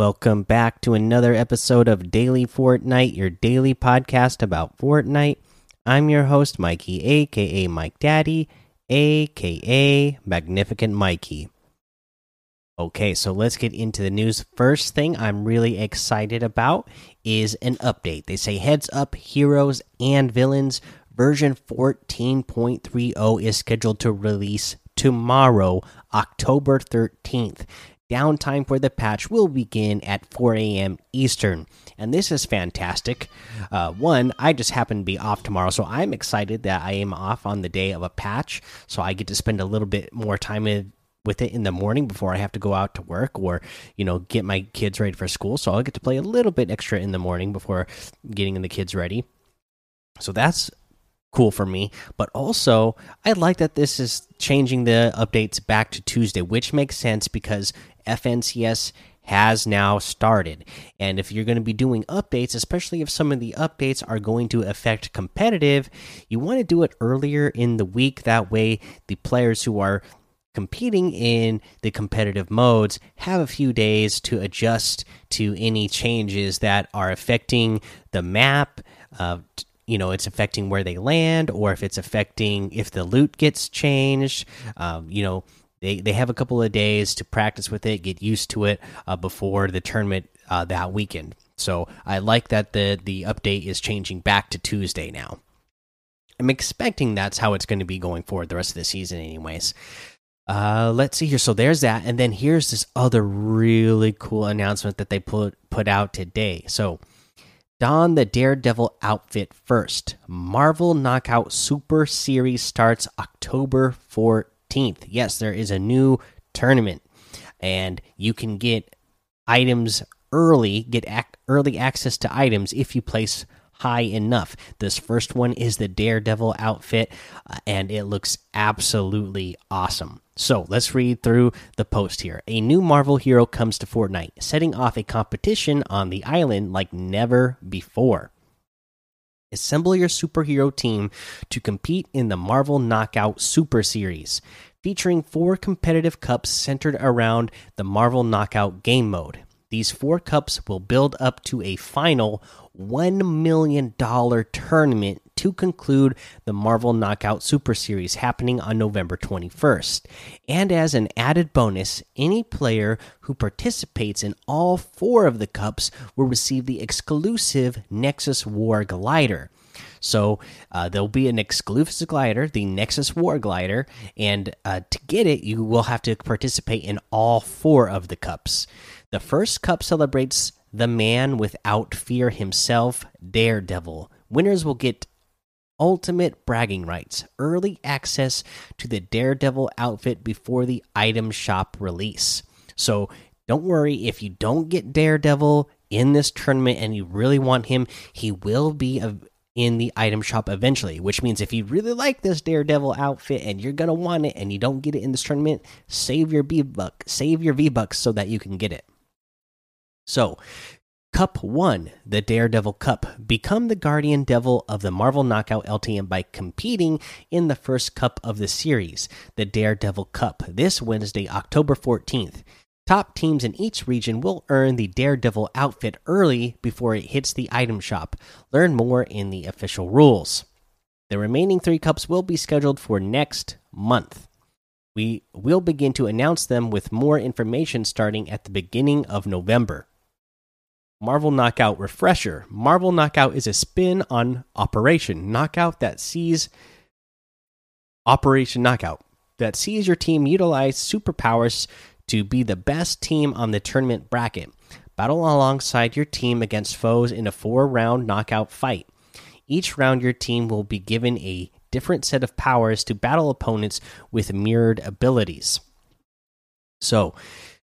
Welcome back to another episode of Daily Fortnite, your daily podcast about Fortnite. I'm your host, Mikey, aka Mike Daddy, aka Magnificent Mikey. Okay, so let's get into the news. First thing I'm really excited about is an update. They say heads up, heroes and villains version 14.30 is scheduled to release tomorrow, October 13th. Downtime for the patch will begin at 4 a.m. Eastern. And this is fantastic. Uh, one, I just happen to be off tomorrow, so I'm excited that I am off on the day of a patch. So I get to spend a little bit more time with it in the morning before I have to go out to work or, you know, get my kids ready for school. So I'll get to play a little bit extra in the morning before getting the kids ready. So that's cool for me. But also, I like that this is changing the updates back to Tuesday, which makes sense because FNCS has now started. And if you're going to be doing updates, especially if some of the updates are going to affect competitive, you want to do it earlier in the week. That way, the players who are competing in the competitive modes have a few days to adjust to any changes that are affecting the map. Uh, you know, it's affecting where they land, or if it's affecting if the loot gets changed. Um, you know, they they have a couple of days to practice with it, get used to it uh, before the tournament uh, that weekend. So I like that the the update is changing back to Tuesday now. I'm expecting that's how it's going to be going forward the rest of the season, anyways. Uh, let's see here. So there's that, and then here's this other really cool announcement that they put put out today. So don the Daredevil outfit first. Marvel Knockout Super Series starts October 14th. Yes, there is a new tournament, and you can get items early, get ac early access to items if you place high enough. This first one is the Daredevil outfit, uh, and it looks absolutely awesome. So let's read through the post here. A new Marvel hero comes to Fortnite, setting off a competition on the island like never before. Assemble your superhero team to compete in the Marvel Knockout Super Series, featuring four competitive cups centered around the Marvel Knockout game mode. These four cups will build up to a final $1 million tournament to conclude the Marvel Knockout Super Series happening on November 21st. And as an added bonus, any player who participates in all four of the cups will receive the exclusive Nexus War glider. So uh, there'll be an exclusive glider, the Nexus War glider, and uh, to get it, you will have to participate in all four of the cups. The first cup celebrates the man without fear himself, Daredevil. Winners will get ultimate bragging rights, early access to the Daredevil outfit before the item shop release. So don't worry if you don't get Daredevil in this tournament and you really want him, he will be in the item shop eventually, which means if you really like this Daredevil outfit and you're gonna want it and you don't get it in this tournament, save your V buck, save your V bucks so that you can get it. So, Cup 1, the Daredevil Cup. Become the Guardian Devil of the Marvel Knockout LTM by competing in the first cup of the series, the Daredevil Cup, this Wednesday, October 14th. Top teams in each region will earn the Daredevil outfit early before it hits the item shop. Learn more in the official rules. The remaining three cups will be scheduled for next month. We will begin to announce them with more information starting at the beginning of November. Marvel Knockout Refresher. Marvel Knockout is a spin on Operation Knockout that sees Operation Knockout that sees your team utilize superpowers to be the best team on the tournament bracket. Battle alongside your team against foes in a four round knockout fight. Each round, your team will be given a different set of powers to battle opponents with mirrored abilities. So,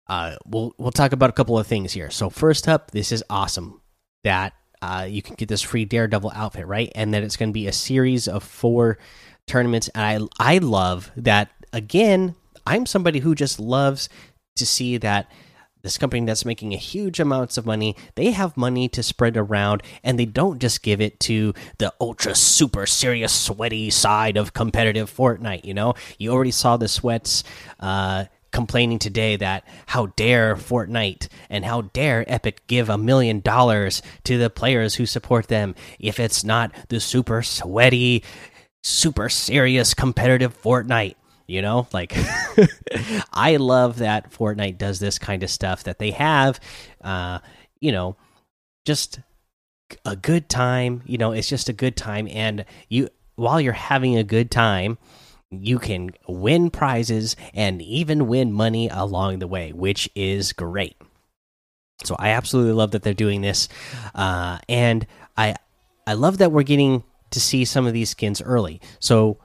uh, we'll we'll talk about a couple of things here. So first up, this is awesome that uh, you can get this free Daredevil outfit, right? And that it's going to be a series of four tournaments. And I I love that. Again, I'm somebody who just loves to see that this company that's making a huge amounts of money they have money to spread around and they don't just give it to the ultra super serious sweaty side of competitive fortnite you know you already saw the sweats uh, complaining today that how dare Fortnite and how dare Epic give a million dollars to the players who support them if it's not the super sweaty, super serious competitive Fortnite. You know, like I love that Fortnite does this kind of stuff that they have, uh, you know, just a good time. You know, it's just a good time. And you, while you're having a good time, you can win prizes and even win money along the way, which is great. So I absolutely love that they're doing this, uh, and I I love that we're getting to see some of these skins early. So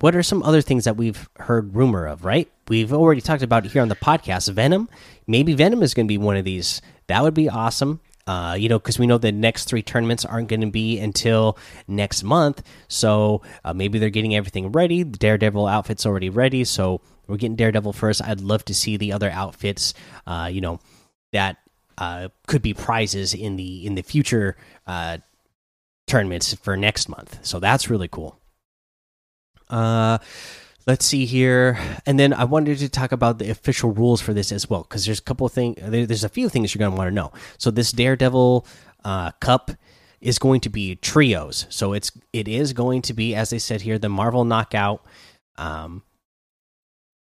what are some other things that we've heard rumor of, right? We've already talked about here on the podcast. Venom, maybe Venom is going to be one of these. That would be awesome. Uh, you know, because we know the next three tournaments aren't going to be until next month. So uh, maybe they're getting everything ready. The Daredevil outfit's already ready. So we're getting Daredevil first. I'd love to see the other outfits, uh, you know, that uh, could be prizes in the in the future uh, tournaments for next month. So that's really cool. Uh, let's see here, and then I wanted to talk about the official rules for this as well because there's a couple of things. There's a few things you're gonna want to know. So this Daredevil uh, Cup is going to be trios. So it's it is going to be as they said here the Marvel Knockout um,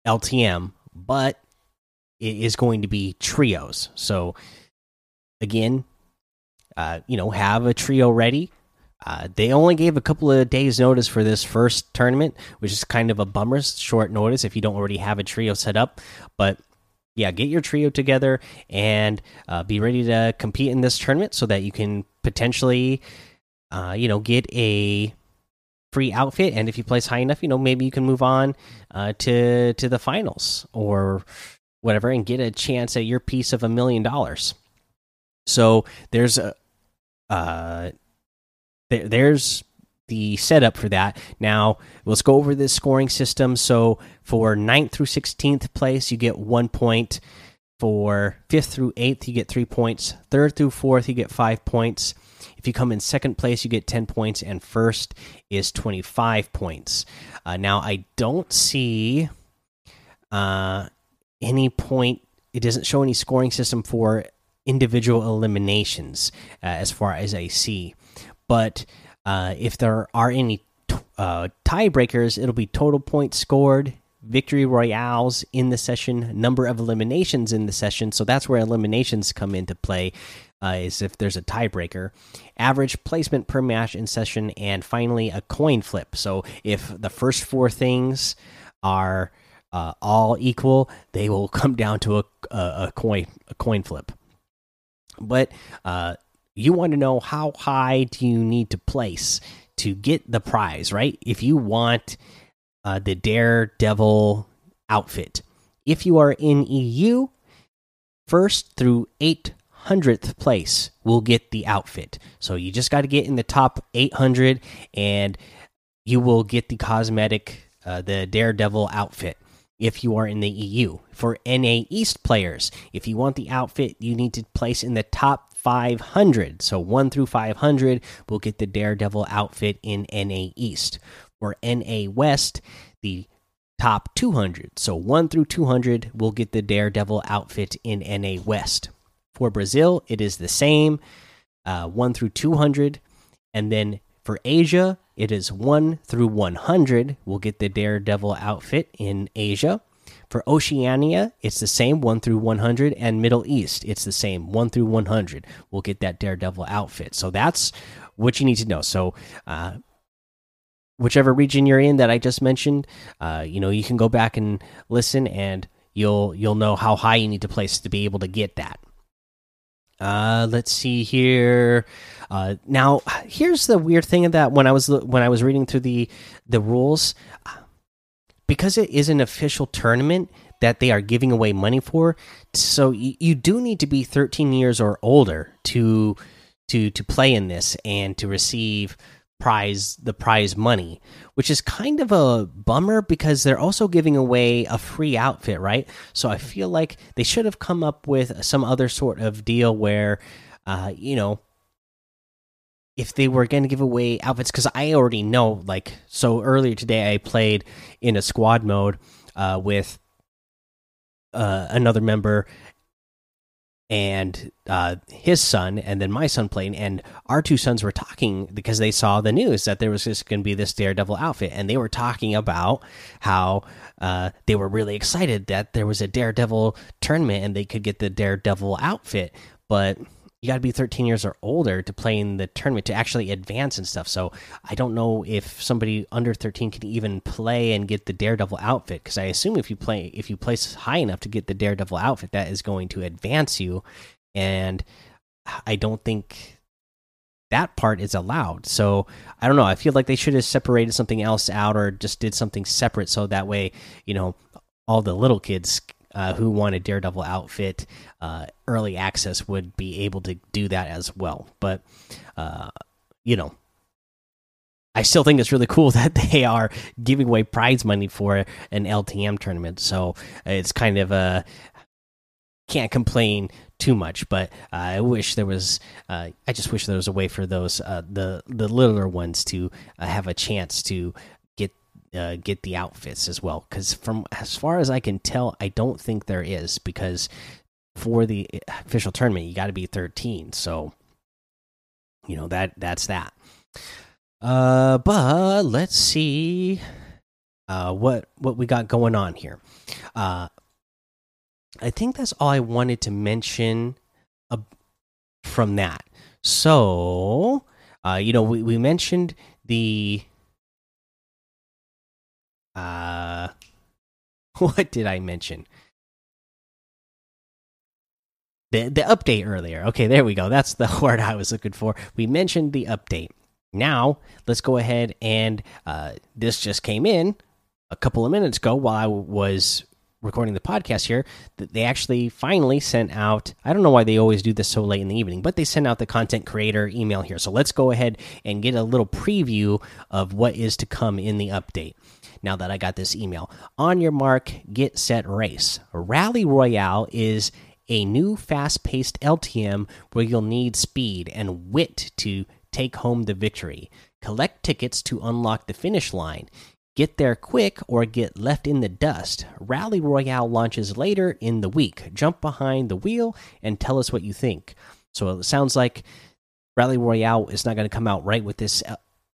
LTM, but it is going to be trios. So again, uh, you know, have a trio ready uh, they only gave a couple of days notice for this first tournament, which is kind of a bummer, short notice if you don't already have a trio set up. But yeah, get your trio together and uh, be ready to compete in this tournament so that you can potentially, uh, you know, get a free outfit. And if you place high enough, you know, maybe you can move on uh, to to the finals or whatever and get a chance at your piece of a million dollars. So there's a uh, there, there's the setup for that. Now, let's go over this scoring system. So, for 9th through 16th place, you get one point. For 5th through 8th, you get three points. 3rd through 4th, you get five points. If you come in second place, you get 10 points. And first is 25 points. Uh, now, I don't see uh, any point, it doesn't show any scoring system for individual eliminations uh, as far as I see but uh, if there are any uh, tiebreakers, it'll be total points scored, victory royales in the session, number of eliminations in the session. So that's where eliminations come into play. Uh, is if there's a tiebreaker, average placement per match in session, and finally a coin flip. So if the first four things are uh, all equal, they will come down to a, a, a coin a coin flip. But uh, you want to know how high do you need to place to get the prize, right? If you want uh, the Daredevil outfit, if you are in EU, first through 800th place will get the outfit. So you just got to get in the top 800 and you will get the cosmetic, uh, the Daredevil outfit if you are in the EU. For NA East players, if you want the outfit, you need to place in the top 500. So 1 through 500 will get the Daredevil outfit in NA East. For NA West, the top 200. So 1 through 200 will get the Daredevil outfit in NA West. For Brazil, it is the same uh, 1 through 200. And then for Asia, it is 1 through 100 will get the Daredevil outfit in Asia. For Oceania, it's the same 1 through 100, and Middle East, it's the same 1 through 100. We'll get that Daredevil outfit. So that's what you need to know. So, uh, whichever region you're in that I just mentioned, uh, you know, you can go back and listen, and you'll you'll know how high you need to place to be able to get that. Uh, let's see here. Uh, now, here's the weird thing of that when I was when I was reading through the the rules because it is an official tournament that they are giving away money for so you, do need to be 13 years or older to to to play in this and to receive prize the prize money which is kind of a bummer because they're also giving away a free outfit right? So i feel like they should have come up with some other sort of deal where uh you know if they were going to give away outfits because I already know like so earlier today I played in a squad mode uh, with uh, another member and uh, his son, and then my son playing, and our two sons were talking because they saw the news that there was just going to be this Daredevil outfit, and they were talking about how uh, they were really excited that there was a Daredevil tournament and they could get the Daredevil outfit, but you got to be 13 years or older to play in the tournament to actually advance and stuff. So I don't know if somebody under 13 can even play and get the Daredevil outfit because I assume if you play if you place high enough to get the Daredevil outfit, that is going to advance you, and I don't think that part is allowed. So I don't know. I feel like they should have separated something else out or just did something separate so that way you know all the little kids uh, who want a Daredevil outfit, uh, early access would be able to do that as well. But, uh, you know, I still think it's really cool that they are giving away prize money for an LTM tournament. So it's kind of a can't complain too much, but uh, I wish there was. Uh, I just wish there was a way for those uh, the the littler ones to uh, have a chance to uh, get the outfits as well. Because from as far as I can tell, I don't think there is because for the official tournament you got to be 13. So you know that that's that. Uh, but let's see uh, what what we got going on here. Uh, I think that's all I wanted to mention uh, from that. So, uh, you know, we we mentioned the uh, what did I mention? The the update earlier. Okay, there we go. That's the word I was looking for. We mentioned the update. Now let's go ahead and uh, this just came in a couple of minutes ago while I was recording the podcast here that they actually finally sent out i don't know why they always do this so late in the evening but they sent out the content creator email here so let's go ahead and get a little preview of what is to come in the update now that I got this email. On your mark, get set, race. Rally Royale is a new fast paced LTM where you'll need speed and wit to take home the victory. Collect tickets to unlock the finish line. Get there quick or get left in the dust. Rally Royale launches later in the week. Jump behind the wheel and tell us what you think. So it sounds like Rally Royale is not going to come out right with this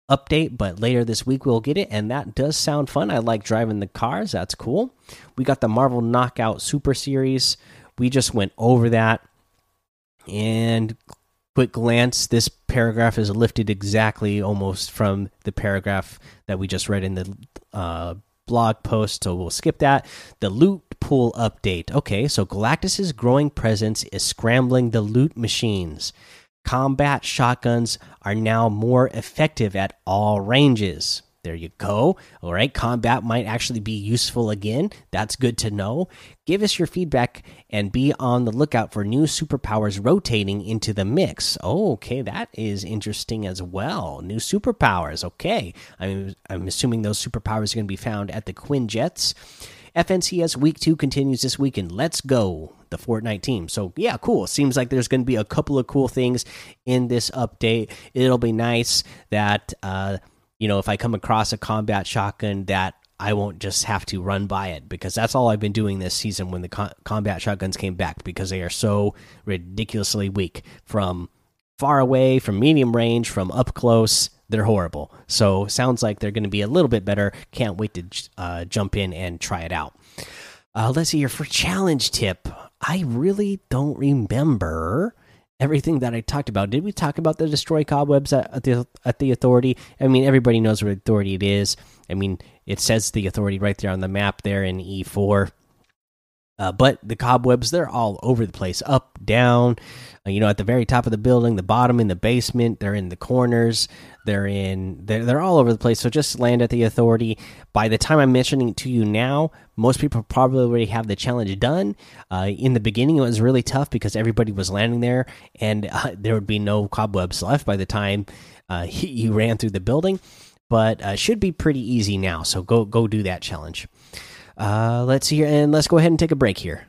update, but later this week we'll get it, and that does sound fun. I like driving the cars, that's cool. We got the Marvel Knockout Super Series. We just went over that, and quick glance this paragraph is lifted exactly almost from the paragraph that we just read in the uh, blog post, so we'll skip that. The loot pool update. Okay, so Galactus's growing presence is scrambling the loot machines combat shotguns are now more effective at all ranges. There you go. All right, combat might actually be useful again. That's good to know. Give us your feedback and be on the lookout for new superpowers rotating into the mix. Oh, okay, that is interesting as well. New superpowers. Okay, I'm I'm assuming those superpowers are going to be found at the Quinjets. FNCS Week 2 continues this weekend. Let's go, the Fortnite team. So, yeah, cool. Seems like there's going to be a couple of cool things in this update. It'll be nice that, uh, you know, if I come across a combat shotgun that I won't just have to run by it because that's all I've been doing this season when the co combat shotguns came back because they are so ridiculously weak from far away, from medium range, from up close they're horrible. So sounds like they're going to be a little bit better. Can't wait to uh, jump in and try it out. Uh, let's see here for challenge tip. I really don't remember everything that I talked about. Did we talk about the destroy cobwebs at, the at the authority? I mean, everybody knows what authority it is. I mean, it says the authority right there on the map there in E4. Uh, but the cobwebs, they're all over the place up, down, you know, at the very top of the building, the bottom, in the basement, they're in the corners, they're in, they're, they're all over the place. So just land at the authority. By the time I'm mentioning it to you now, most people probably already have the challenge done. Uh, in the beginning, it was really tough because everybody was landing there and uh, there would be no cobwebs left by the time uh, you ran through the building. But uh, should be pretty easy now. So go, go do that challenge. Uh, let's see here, and let's go ahead and take a break here.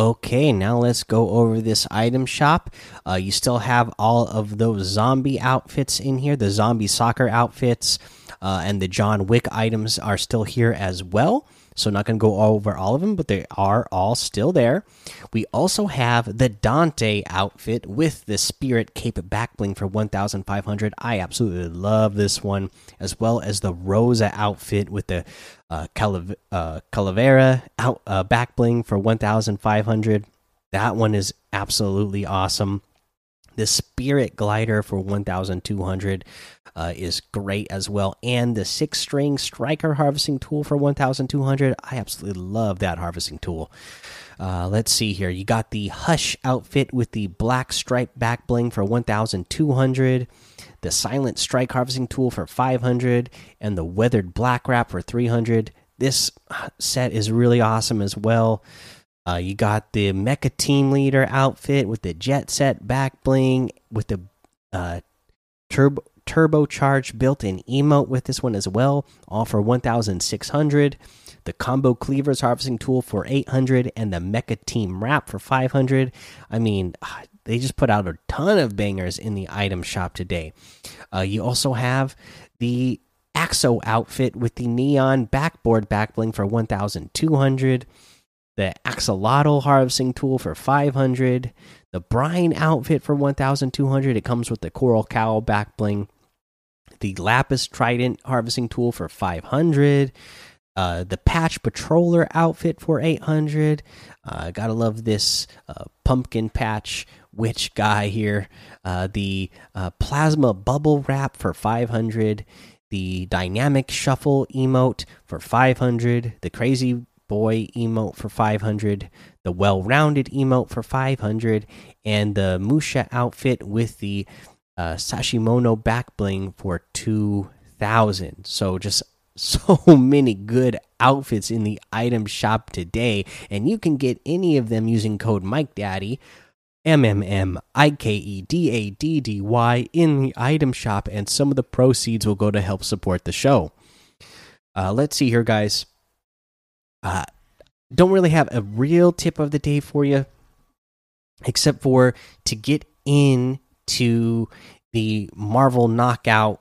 Okay, now let's go over this item shop. Uh, you still have all of those zombie outfits in here, the zombie soccer outfits, uh, and the John Wick items are still here as well. So, not going to go over all of them, but they are all still there. We also have the Dante outfit with the Spirit Cape back bling for 1,500. I absolutely love this one, as well as the Rosa outfit with the uh, Calav uh, Calavera out uh, back bling for 1,500. That one is absolutely awesome. The Spirit Glider for 1,200 uh, is great as well. And the six string striker harvesting tool for 1,200. I absolutely love that harvesting tool. Uh, let's see here. You got the Hush outfit with the black stripe back bling for 1,200. The Silent Strike harvesting tool for 500. And the Weathered Black Wrap for 300. This set is really awesome as well. Uh, you got the Mecha Team Leader outfit with the Jet Set back bling with the uh, turbo turbocharged built-in emote with this one as well, all for 1,600. The combo cleavers harvesting tool for 800 and the Mecha Team Wrap for 500. I mean, ah, they just put out a ton of bangers in the item shop today. Uh, you also have the Axo outfit with the neon backboard backbling for 1,200 the axolotl harvesting tool for 500 the brine outfit for 1200 it comes with the coral cowl back bling the lapis trident harvesting tool for 500 uh, the patch patroller outfit for 800 uh, gotta love this uh, pumpkin patch witch guy here. Uh, the uh, plasma bubble wrap for 500 the dynamic shuffle emote for 500 the crazy boy emote for 500 the well-rounded emote for 500 and the musha outfit with the uh, sashimono back bling for 2000 so just so many good outfits in the item shop today and you can get any of them using code mike daddy M M M I K E D A D D Y in the item shop, and some of the proceeds will go to help support the show. Uh, let's see here, guys. Uh, don't really have a real tip of the day for you, except for to get into the Marvel Knockout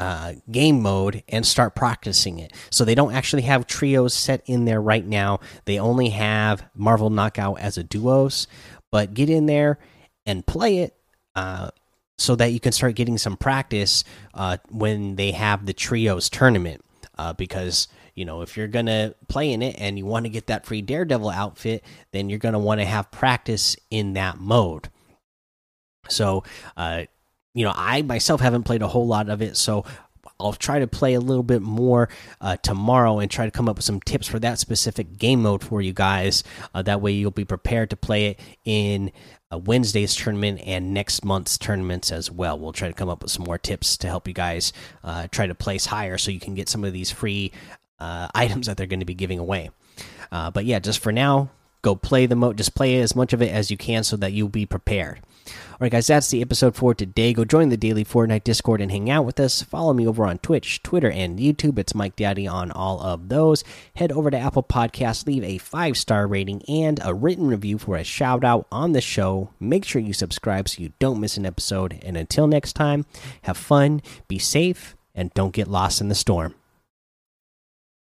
uh, game mode and start practicing it. So they don't actually have trios set in there right now. They only have Marvel Knockout as a duos but get in there and play it uh, so that you can start getting some practice uh, when they have the trios tournament. Uh, because you know if you're gonna play in it and you want to get that free Daredevil outfit, then you're gonna want to have practice in that mode. So, uh, you know, I myself haven't played a whole lot of it, so I'll try to play a little bit more uh, tomorrow and try to come up with some tips for that specific game mode for you guys. Uh, that way, you'll be prepared to play it in uh, Wednesday's tournament and next month's tournaments as well. We'll try to come up with some more tips to help you guys uh, try to place higher so you can get some of these free uh, items that they're going to be giving away. Uh, but yeah, just for now, go play the mode. Just play as much of it as you can so that you'll be prepared. All right, guys, that's the episode for today. Go join the daily Fortnite Discord and hang out with us. Follow me over on Twitch, Twitter, and YouTube. It's Mike Daddy on all of those. Head over to Apple Podcasts, leave a five star rating and a written review for a shout out on the show. Make sure you subscribe so you don't miss an episode. And until next time, have fun, be safe, and don't get lost in the storm.